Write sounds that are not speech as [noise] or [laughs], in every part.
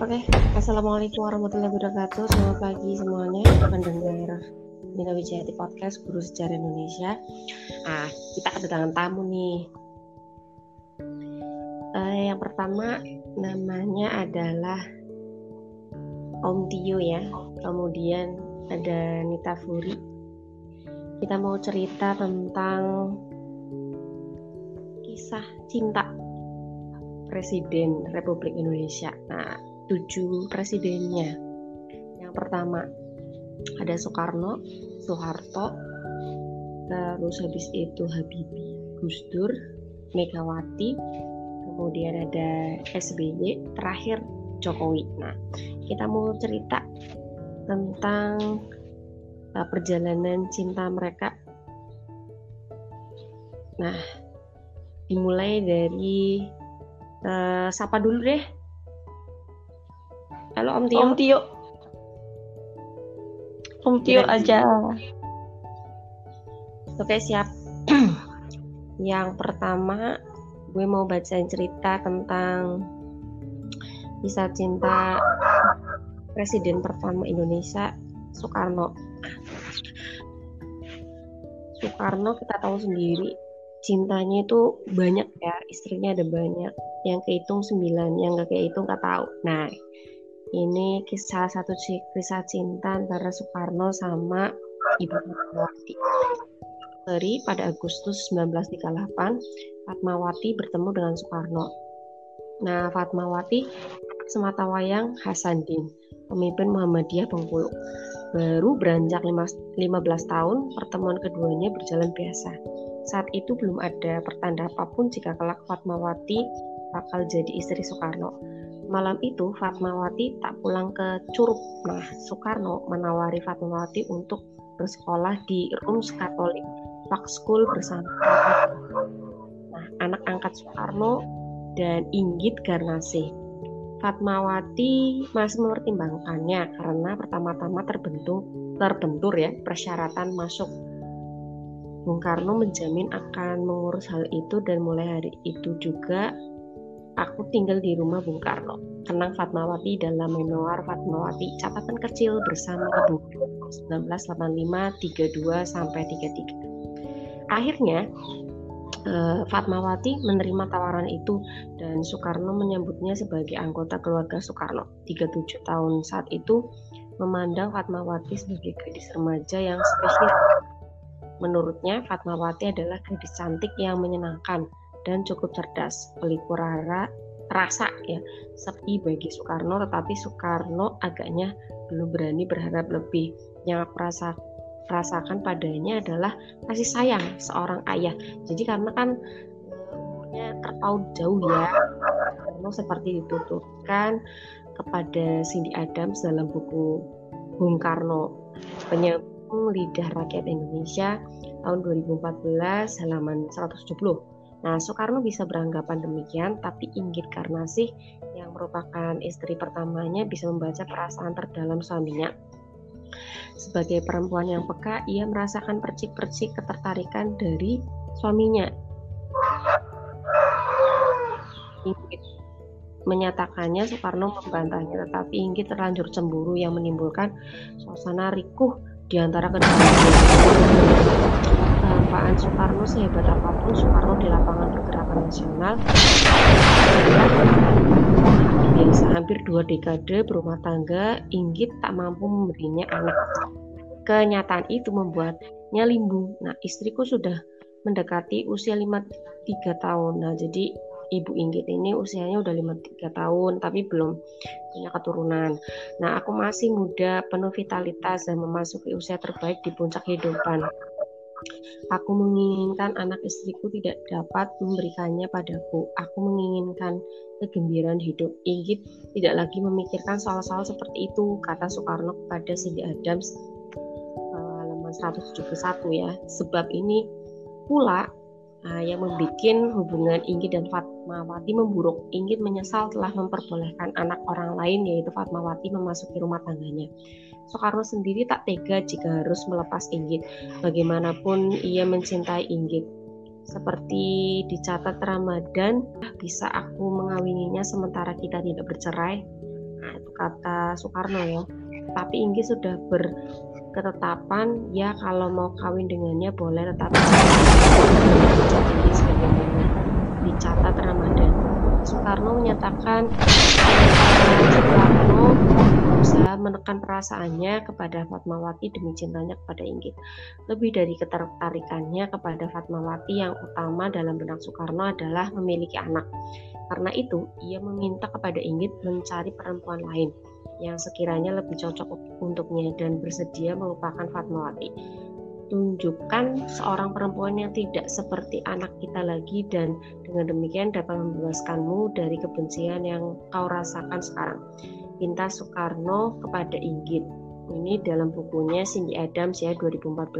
Oke, Assalamualaikum warahmatullahi wabarakatuh. Selamat pagi semuanya, pendengar Nina Wijayati Podcast Guru Sejarah Indonesia. Ah, kita kedatangan tamu nih. Pertama namanya adalah Om Tio ya. Kemudian ada Nita Furi. Kita mau cerita tentang kisah cinta Presiden Republik Indonesia. Nah, tujuh presidennya. Yang pertama ada Soekarno, Soeharto, terus habis itu Habibie, Gus Dur, Megawati, kemudian ada SBY, terakhir Jokowi. Nah, kita mau cerita tentang uh, perjalanan cinta mereka. Nah, dimulai dari uh, sapa dulu deh. Halo Om Tio. Om Tio. Om Tio Kirain. aja. Oke siap. [clears throat] Yang pertama gue mau bacain cerita tentang kisah cinta Presiden pertama Indonesia Soekarno. Soekarno kita tahu sendiri cintanya itu banyak ya istrinya ada banyak. Yang kehitung sembilan yang gak kehitung gak tahu. Nah ini kisah satu kisah cinta antara Soekarno sama Ibu Fatmawati Februari pada Agustus 1938 Fatmawati bertemu dengan Soekarno nah Fatmawati semata wayang Hasanuddin pemimpin Muhammadiyah Bengkulu baru beranjak lima- 15 tahun pertemuan keduanya berjalan biasa saat itu belum ada pertanda apa pun jika kelak Fatmawati bakal jadi istri Soekarno. Malam itu Fatmawati tak pulang ke Curug. Nah, Soekarno menawari Fatmawati untuk bersekolah di Rums Katolik Park School bersama nah, anak angkat Soekarno dan Inggit Garnasih. Fatmawati masih mempertimbangkannya karena pertama-tama terbentuk terbentur ya persyaratan masuk Bung Karno menjamin akan mengurus hal itu dan mulai hari itu juga aku tinggal di rumah Bung Karno. Kenang Fatmawati dalam memoir Fatmawati catatan kecil bersama Bung Karno 1985 32 sampai 33. Akhirnya eh, Fatmawati menerima tawaran itu dan Soekarno menyambutnya sebagai anggota keluarga Soekarno. 37 tahun saat itu memandang Fatmawati sebagai gadis remaja yang spesial Menurutnya, Fatmawati adalah gadis cantik yang menyenangkan dan cukup cerdas, pelipur rara, rasa ya, sepi bagi Soekarno, tetapi Soekarno agaknya belum berani berharap lebih. Yang aku rasa, rasakan padanya adalah kasih sayang seorang ayah. Jadi karena kan umurnya terpaut jauh ya, Soekarno seperti dituturkan kepada Cindy Adams dalam buku Bung Karno, penyambung Lidah Rakyat Indonesia tahun 2014 halaman 170. Nah, Soekarno bisa beranggapan demikian, tapi Inggit Karnasih yang merupakan istri pertamanya bisa membaca perasaan terdalam suaminya. Sebagai perempuan yang peka, ia merasakan percik-percik ketertarikan dari suaminya. Inggit menyatakannya Soekarno membantahnya, tetapi Inggit terlanjur cemburu yang menimbulkan suasana rikuh di antara keduanya. Kehampaan Soekarno sehebat apa pun Soekarno di lapangan pergerakan nasional biasa hampir dua dekade berumah tangga Inggit tak mampu memberinya anak kenyataan itu membuatnya limbung nah istriku sudah mendekati usia 53 tahun nah jadi Ibu Inggit ini usianya udah 53 tahun tapi belum punya keturunan. Nah, aku masih muda, penuh vitalitas dan memasuki usia terbaik di puncak kehidupan. Aku menginginkan anak istriku tidak dapat memberikannya padaku. Aku menginginkan kegembiraan hidup. Inggit tidak lagi memikirkan soal-soal seperti itu, kata Soekarno kepada Cindy Adams halaman 171 ya. Sebab ini pula Nah, yang membuat hubungan Inggit dan Fatmawati memburuk. Inggit menyesal telah memperbolehkan anak orang lain yaitu Fatmawati memasuki rumah tangganya. Soekarno sendiri tak tega jika harus melepas Inggit. Bagaimanapun ia mencintai Inggit. Seperti dicatat Ramadan, bisa aku mengawininya sementara kita tidak bercerai. Nah, itu kata Soekarno ya. Tapi Inggit sudah berketetapan ya kalau mau kawin dengannya boleh sebagaimana dicatat Ramadan. Soekarno menyatakan Soekarno berusaha menekan perasaannya kepada Fatmawati demi cintanya kepada Inggit. Lebih dari ketertarikannya kepada Fatmawati yang utama dalam benak Soekarno adalah memiliki anak. Karena itu, ia meminta kepada Inggit mencari perempuan lain yang sekiranya lebih cocok untuknya dan bersedia melupakan Fatmawati. Tunjukkan seorang perempuan yang tidak seperti anak kita lagi dan dengan demikian dapat membebaskanmu dari kebencian yang kau rasakan sekarang pinta Soekarno kepada Inggit. Ini dalam bukunya Cindy Adams ya 2014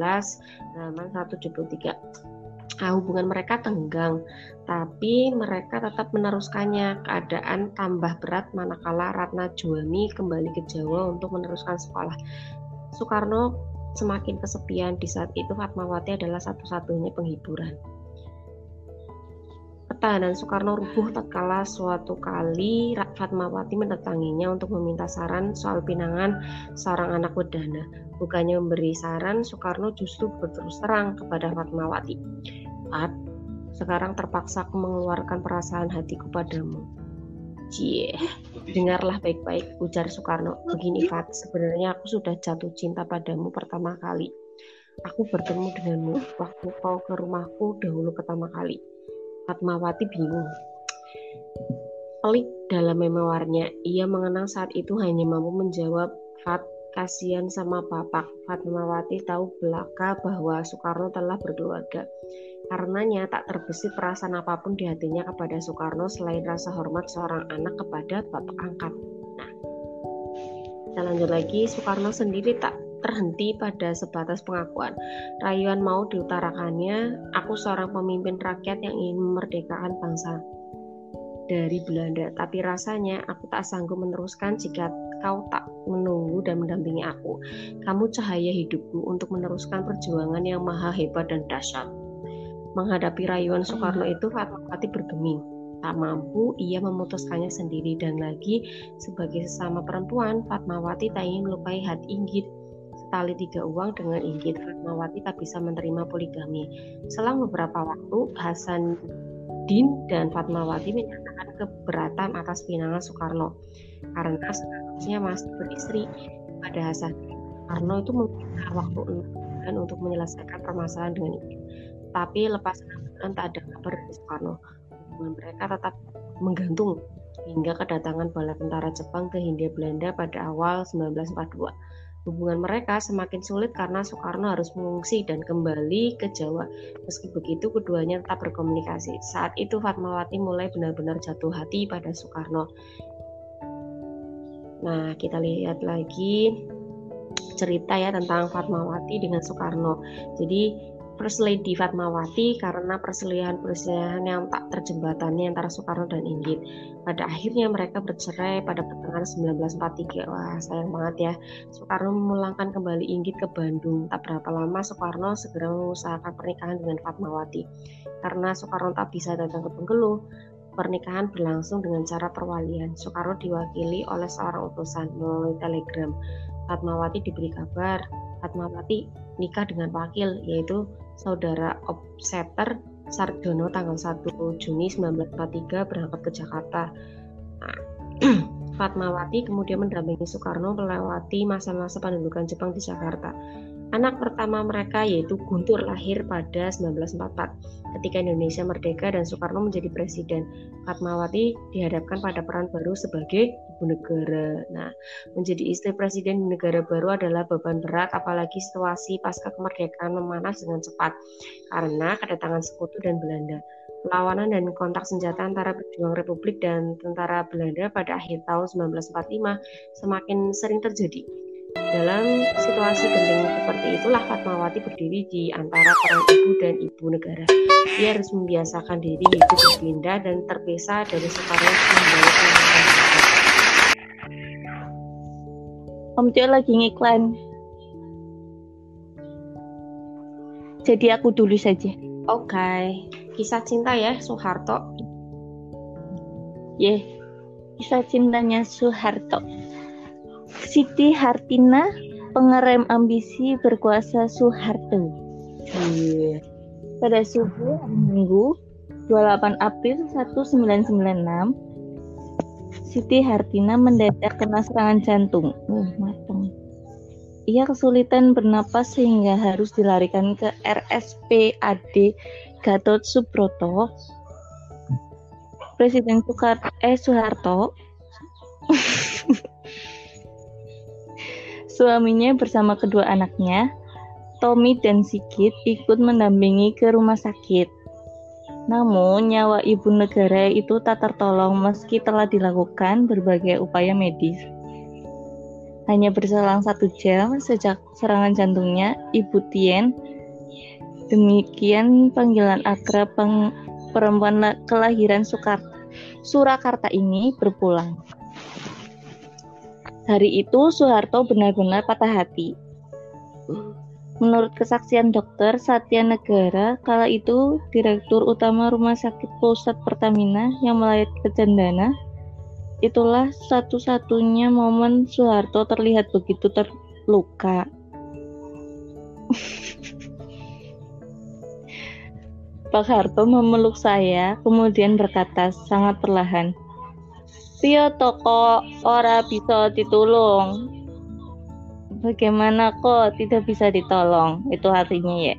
halaman 173. Nah, hubungan mereka tenggang, tapi mereka tetap meneruskannya. Keadaan tambah berat manakala Ratna Juwani kembali ke Jawa untuk meneruskan sekolah. Soekarno semakin kesepian di saat itu Fatmawati adalah satu-satunya penghiburan. Pertahanan Soekarno rubuh tatkala suatu kali Fatmawati mendatanginya untuk meminta saran soal pinangan seorang anak wedana. Bukannya memberi saran, Soekarno justru berterus terang kepada Fatmawati. Fat, sekarang terpaksa aku mengeluarkan perasaan hatiku padamu. Cie, dengarlah baik-baik, ujar Soekarno. Begini Fat, sebenarnya aku sudah jatuh cinta padamu pertama kali. Aku bertemu denganmu waktu kau ke rumahku dahulu pertama kali. Fatmawati bingung. Pelik dalam memoarnya, ia mengenang saat itu hanya mampu menjawab, Fat, kasihan sama bapak. Fatmawati tahu belaka bahwa Soekarno telah berkeluarga. Karenanya tak terbesit perasaan apa pun di hatinya kepada Soekarno selain rasa hormat seorang anak kepada bapak angkat. Nah, kita lanjut lagi, Soekarno sendiri tak terhenti pada sebatas pengakuan. Rayuan mau diutarakannya, aku seorang pemimpin rakyat yang ingin memerdekakan bangsa dari Belanda. Tapi rasanya aku tak sanggup meneruskan jika kau tak menunggu dan mendampingi aku. Kamu cahaya hidupku untuk meneruskan perjuangan yang maha hebat dan dahsyat. Menghadapi rayuan Soekarno itu Fatmawati bergeming. Tak mampu, ia memutuskannya sendiri dan lagi sebagai sesama perempuan, Fatmawati tak ingin melukai hati Inggit tali tiga uang dengan Inggit Fatmawati tak bisa menerima poligami. Selang beberapa waktu, Hasan Din dan Fatmawati menyatakan keberatan atas pinangan Soekarno karena seharusnya masih beristri pada Hasan Soekarno itu meminta waktu bulan untuk menyelesaikan permasalahan dengan Inggit. Tapi lepas enam tak ada kabar dari Soekarno. Hubungan mereka tetap menggantung hingga kedatangan bala tentara Jepang ke Hindia Belanda pada awal 1942. Hubungan mereka semakin sulit karena Soekarno harus mengungsi dan kembali ke Jawa. Meski begitu, keduanya tetap berkomunikasi. Saat itu Fatmawati mulai benar-benar jatuh hati pada Soekarno. Nah, kita lihat lagi cerita ya tentang Fatmawati dengan Soekarno. Jadi Lady Fatmawati karena perselisihan-perselisihan yang tak terjembatani antara Soekarno dan Inggit. Pada akhirnya mereka bercerai pada pertengahan 1943. Wah, sayang banget ya. Soekarno memulangkan kembali Inggit ke Bandung. Tak berapa lama Soekarno segera mengusahakan pernikahan dengan Fatmawati. Karena Soekarno tak bisa datang ke Bengkulu, pernikahan berlangsung dengan cara perwalian. Soekarno diwakili oleh seorang utusan melalui telegram. Fatmawati diberi kabar Fatmawati nikah dengan wakil yaitu saudara Obseter Sardono tanggal 1 Juni 1943 berangkat ke Jakarta. Nah, [clears throat] Fatmawati kemudian mendampingi Soekarno melewati masa-masa pendudukan Jepang di Jakarta. Anak pertama mereka yaitu Guntur lahir pada 1944 ketika Indonesia merdeka dan Soekarno menjadi presiden. Fatmawati dihadapkan pada peran baru sebagai ibu negara. Nah, menjadi istri presiden di negara baru adalah beban berat apalagi situasi pasca kemerdekaan memanas dengan cepat karena kedatangan sekutu dan Belanda. Perlawanan dan kontak senjata antara pejuang Republik dan tentara Belanda pada akhir tahun 1945 semakin sering terjadi Dalam situasi genting seperti itulah Fatmawati berdiri di antara peran ibu dan ibu negara. Ia harus membiasakan diri hidup berpindah dan terpisah dari separuh membawa Om Tio lagi ngiklan. Jadi aku dulu saja. Oke, okay. kisah cinta ya Soeharto. Ye, yeah. kisah cintanya Soeharto. Siti Hartina, pengerem ambisi berkuasa Soeharto. Yeah. Pada subuh Minggu 28 April 1996, Siti Hartina mendadak kena serangan jantung. Oh, matang. Ia kesulitan bernapas sehingga harus dilarikan ke RSPAD Gatot Subroto. Presiden Soekarno eh Soeharto [laughs] Suaminya bersama kedua anaknya, Tommy dan Sigit, ikut mendampingi ke rumah sakit. Namun, nyawa ibu negara itu tak tertolong meski telah dilakukan berbagai upaya medis. Hanya berselang satu jam sejak serangan jantungnya, Ibu Tien, demikian panggilan akrab peng perempuan kelahiran Sukarta, Surakarta ini berpulang. Hari itu Soeharto benar-benar patah hati. Menurut kesaksian dokter Satya Negara, kala itu Direktur Utama Rumah Sakit Pusat Pertamina yang melayat ke Cendana, itulah satu-satunya momen Soeharto terlihat begitu terluka. [laughs] Pak Harto memeluk saya, kemudian berkata sangat perlahan, Pio toko ora bisa ditolong. Bagaimana kok tidak bisa ditolong? Itu artinya ya.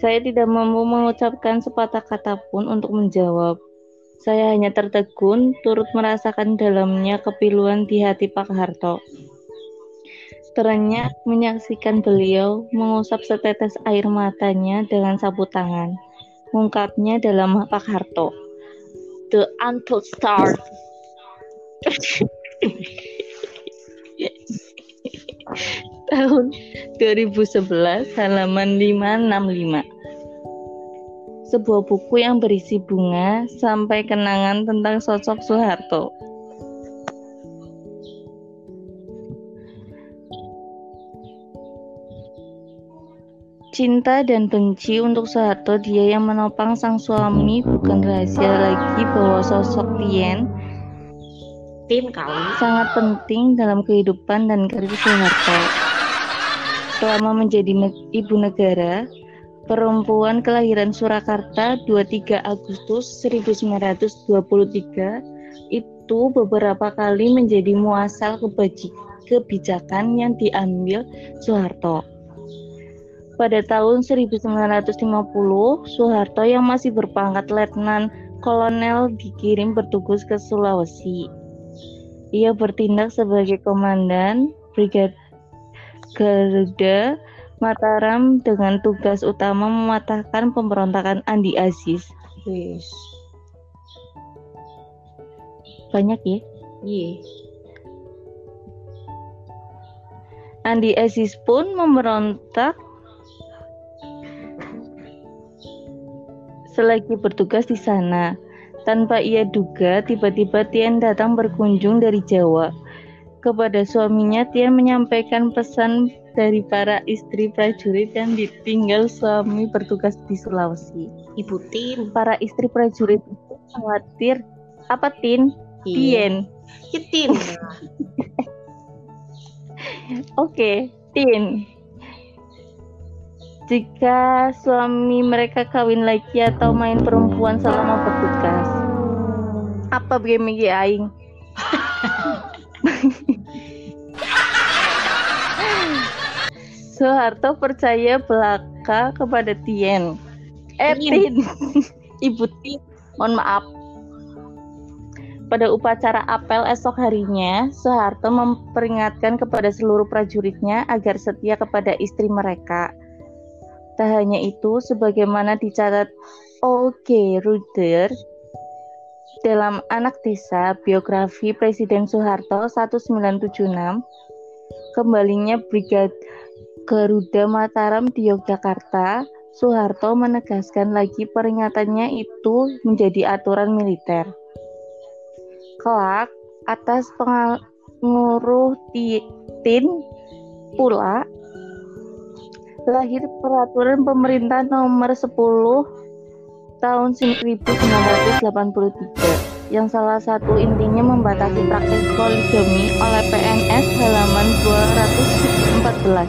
Saya tidak mampu mengucapkan sepatah kata pun untuk menjawab. Saya hanya tertegun, turut merasakan dalamnya kepiluan di hati Pak Harto. Terenyak menyaksikan beliau mengusap setetes air matanya dengan sapu tangan. Mengungkapnya dalam Pak Harto the untold stars. Tahun 2011 halaman 565. Sebuah buku yang berisi bunga sampai kenangan tentang sosok Soeharto. Cinta dan benci untuk Soeharto dia yang menopang sang suami bukan rahasia lagi bahwa sosok Tien Tin kali sangat penting dalam kehidupan dan karir Soeharto. Selama menjadi ne ibu negara, perempuan kelahiran Surakarta 23 Agustus 1923 itu beberapa kali menjadi muasal kebijakan yang diambil Soeharto pada tahun 1950, Soeharto yang masih berpangkat letnan kolonel dikirim bertugas ke Sulawesi. Ia bertindak sebagai komandan Brigade Garuda Mataram dengan tugas utama mematahkan pemberontakan Andi Aziz. Yes. Banyak ya? Iya. Andi Aziz pun memberontak selagi bertugas di sana. Tanpa ia duga, tiba-tiba Tian datang berkunjung dari Jawa. Kepada suaminya, Tian menyampaikan pesan dari para istri prajurit yang ditinggal suami bertugas di Sulawesi. Ibu Tin. Para istri prajurit itu khawatir. Apa Tin? Tien. Tin. [laughs] Oke, Tin jika suami mereka kawin lagi atau main perempuan selama bertugas. Apa begini aing? [laughs] Soeharto percaya belaka kepada Tien. Eh, Tin. [laughs] Ibu Tin. Mohon maaf. Pada upacara apel esok harinya, Soeharto memperingatkan kepada seluruh prajuritnya agar setia kepada istri mereka Tak hanya itu, sebagaimana dicatat O.G. Ruder dalam Anak Desa Biografi Presiden Soeharto 1976, kembalinya Brigade Garuda Mataram di Yogyakarta, Soeharto menegaskan lagi peringatannya itu menjadi aturan militer. Kelak, atas pengaruh Tin pula lahir peraturan pemerintah nomor 10 tahun 1983 yang salah satu intinya membatasi praktik poligami oleh PNS halaman 214.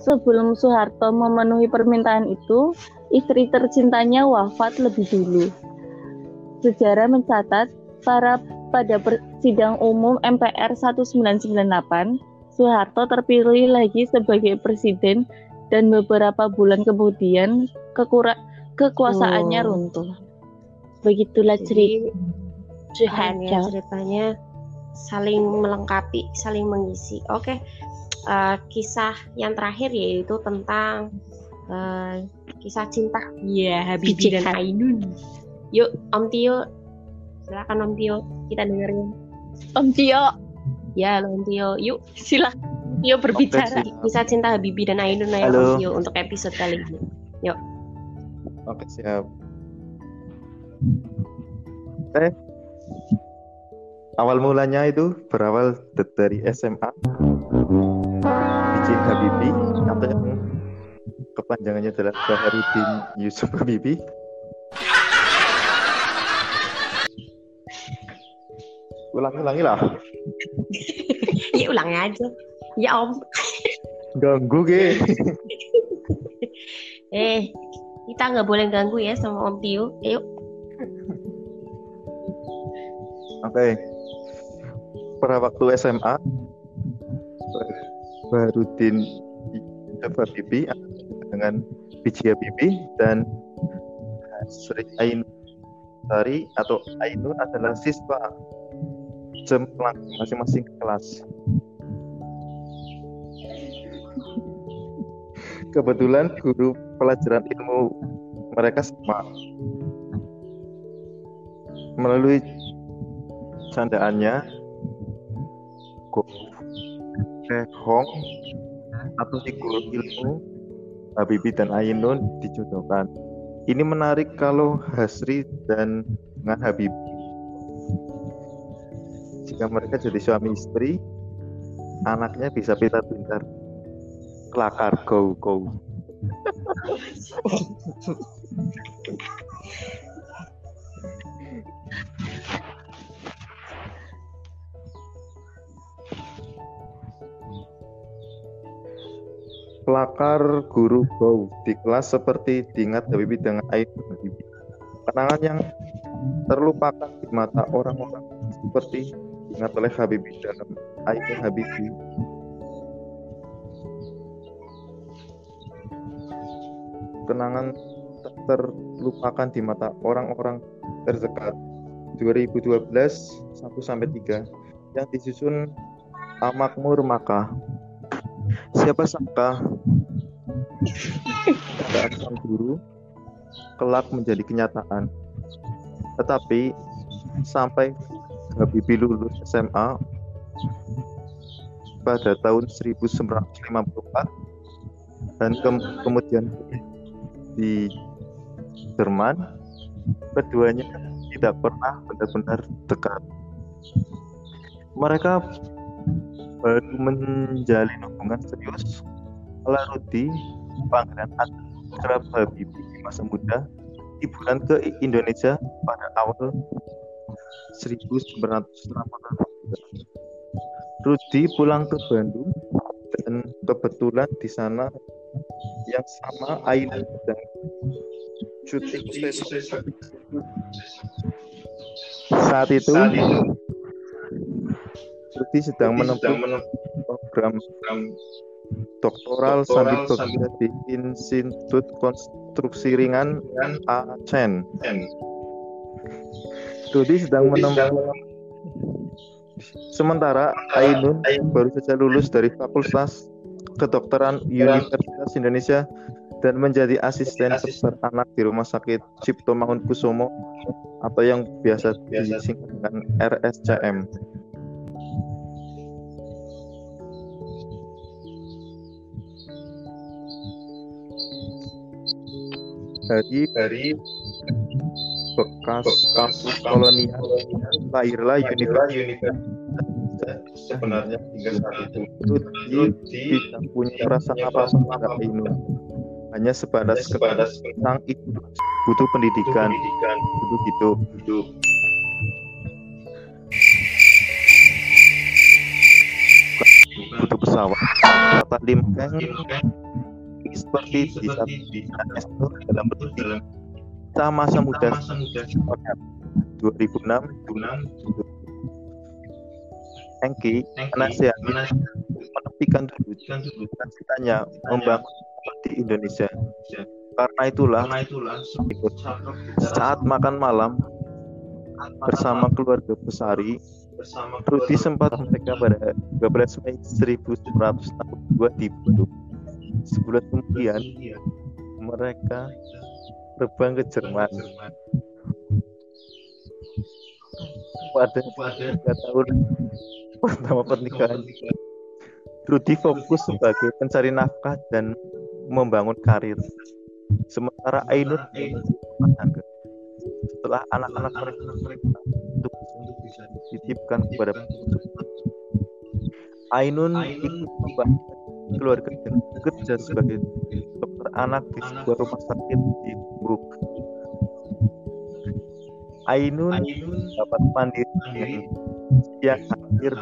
Sebelum Soeharto memenuhi permintaan itu, istri tercintanya wafat lebih dulu. Sejarah mencatat para pada sidang umum MPR 1998, Soeharto terpilih lagi sebagai presiden dan beberapa bulan kemudian kekura kekuasaannya oh. runtuh. Begitulah cerita Soeharto. Ceritanya saling melengkapi, saling mengisi. Oke, uh, kisah yang terakhir yaitu tentang uh, kisah cinta ya yeah, Habibie dan Ainun yuk Om Tio silakan Om Tio kita dengerin Om Tio ya Om Tio. Yuk silakan Tio berbicara Oke, kisah cinta Habibie dan Ainun ya Om Tio untuk episode kali ini. Yuk. Oke siap. Eh awal mulanya itu berawal dari SMA B.J. Habibie atau yang kepanjangannya adalah Baharudin Yusuf Habibie ulangi-ulangi lah. [laughs] Ya ulangi aja. Ya om. Ganggu ke [laughs] eh kita nggak boleh ganggu ya sama om Tio. Ayo. Oke. Okay. pada waktu SMA Barudin Bibi dengan Biji Bibi dan Sri Ain Sari atau Ainun adalah siswa jemplang masing-masing kelas. Kebetulan guru pelajaran ilmu mereka sama. Melalui candaannya, Hong atau si guru ilmu Habibie dan Ainun dijodohkan. Ini menarik kalau Hasri dan dengan Habibie. Jika mereka jadi suami istri, anaknya bisa pintar-pintar. Kelakar, go, go. Pelakar guru bau di kelas seperti diingat Habibie dengan air Habibie. Kenangan yang terlupakan di mata orang-orang seperti diingat oleh Habibie dalam air Habibie. Kenangan terlupakan di mata orang-orang terdekat. 2012 1 sampai 3 yang disusun Amakmur Maka. Siapa sangka? Keadaan sang guru kelak menjadi kenyataan. Tetapi sampai Habibie lulus SMA pada tahun 1954 dan ke kemudian di Jerman keduanya tidak pernah benar-benar dekat. Mereka baru menjalin hubungan serius Rudi Pangeran Putra Habibie di masa muda liburan ke Indonesia pada awal 1960 Rudi pulang ke Bandung dan kebetulan di sana yang sama Aina dan cuti. Saat itu Rudi sedang menempuh program doktoral sambil bekerja di Institut Konstruksi Ringan Acen. Dodi sedang menempuh. Sementara Ainun baru saja lulus dari Fakultas Kedokteran Universitas Indonesia dan menjadi asisten dokter anak di Rumah Sakit Cipto Mangunkusumo atau yang biasa disingkat dengan RSCM. Dari, dari bekas kampus kolonial. Lahirlah universitas sebenarnya hingga saat itu Lutfi tidak punya perasaan apa-apa pada Ainun hanya sebatas sang ibu butuh pendidikan. Butuh hidup. Butuh pesawat. Kata limkeng seperti di satu dalam berarti kita masa muda. 2006 Engki menasihati menepikan dulu. Cita-citanya membangun di Indonesia. Karena itulah, saat makan malam bersama keluarga Besari, Rudi sempat mereka pada 12 Mei 1962 di Bandung. Sebulan kemudian, mereka terbang ke Jerman. pada tiga tahun pertama pernikahan. Rudi fokus sebagai pencari nafkah dan membangun karir. Sementara Ainur. Setelah anak-anak mereka untuk bisa dititipkan kepada Ainun ikut membantu keluarga dan bekerja sebagai dokter anak di sebuah rumah sakit di Buk. Ainun dapat mandiri. yang hampir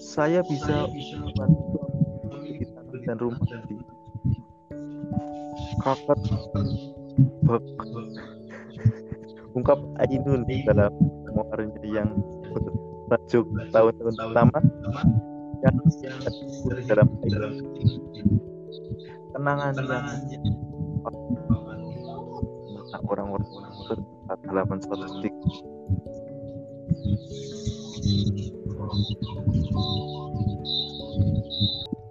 saya bisa membantu dan rumah di kakak bak ungkap Ainun dalam memoarnya yang bertajuk tahun-tahun pertama yang dalam kenangan yang orang-orang terdekat halaman statistik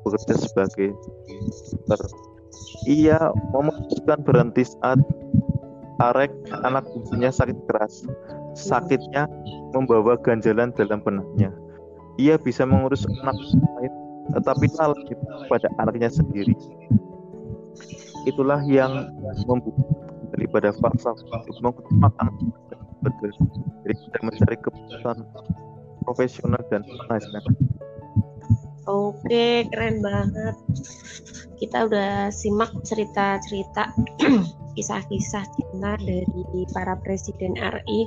bekerja sebagai dokter. Ia memutuskan berhenti saat Arek anak bungsunya sakit keras. Sakitnya membawa ganjalan dalam benaknya. Ia bisa mengurus anak lain, tetapi lalai pada anaknya sendiri. Itulah yang membuat daripada falsafah mengutamakan daripada mencari keputusan profesional dan penghasilan. Oke, keren banget. Kita udah simak cerita-cerita [clears throat] kisah-kisah cinta dari para presiden RI.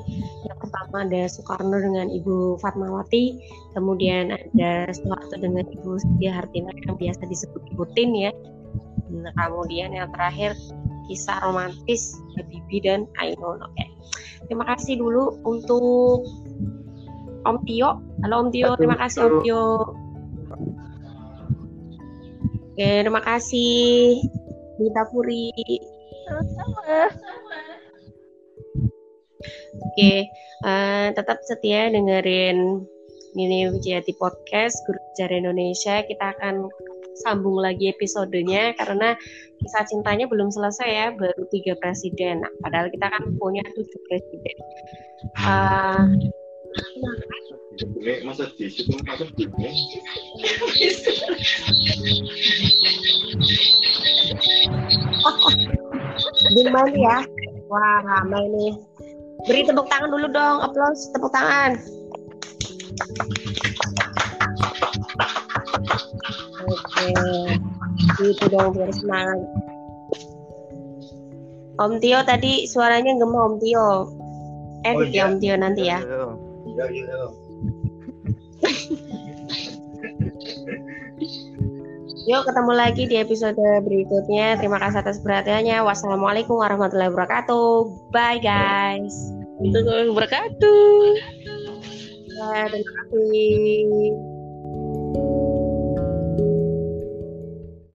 Yang pertama ada Soekarno dengan Ibu Fatmawati, kemudian ada Soeharto dengan Ibu Setia Hartina yang biasa disebut Ibu Tin ya. Kemudian yang terakhir kisah romantis Bibi dan Ainun. Oke. Terima kasih dulu untuk Om Tio. Halo Om Tio, terima kasih Om Tio. Oke, terima kasih Dita Puri. Oke, uh, tetap setia dengerin ini Wijayati Podcast Guru Sejarah Indonesia. Kita akan sambung lagi episodenya karena kisah cintanya belum selesai ya, baru tiga presiden. Nah, padahal kita kan punya tujuh presiden. Uh, masa di situ masa di Gimana ya? Wah, ramai nih. Beri tepuk tangan dulu dong, aplaus tepuk tangan. Oke, itu dong biar semangat. Om Tio tadi suaranya gemah Om Tio. Eh, oh, iya. Om Tio nanti ya. Iya, iya, iya. Yuk ketemu lagi di episode berikutnya. Terima kasih atas perhatiannya. Wassalamualaikum warahmatullahi wabarakatuh. Bye guys. Warahmatullahi wabarakatuh. Ya, terima kasih.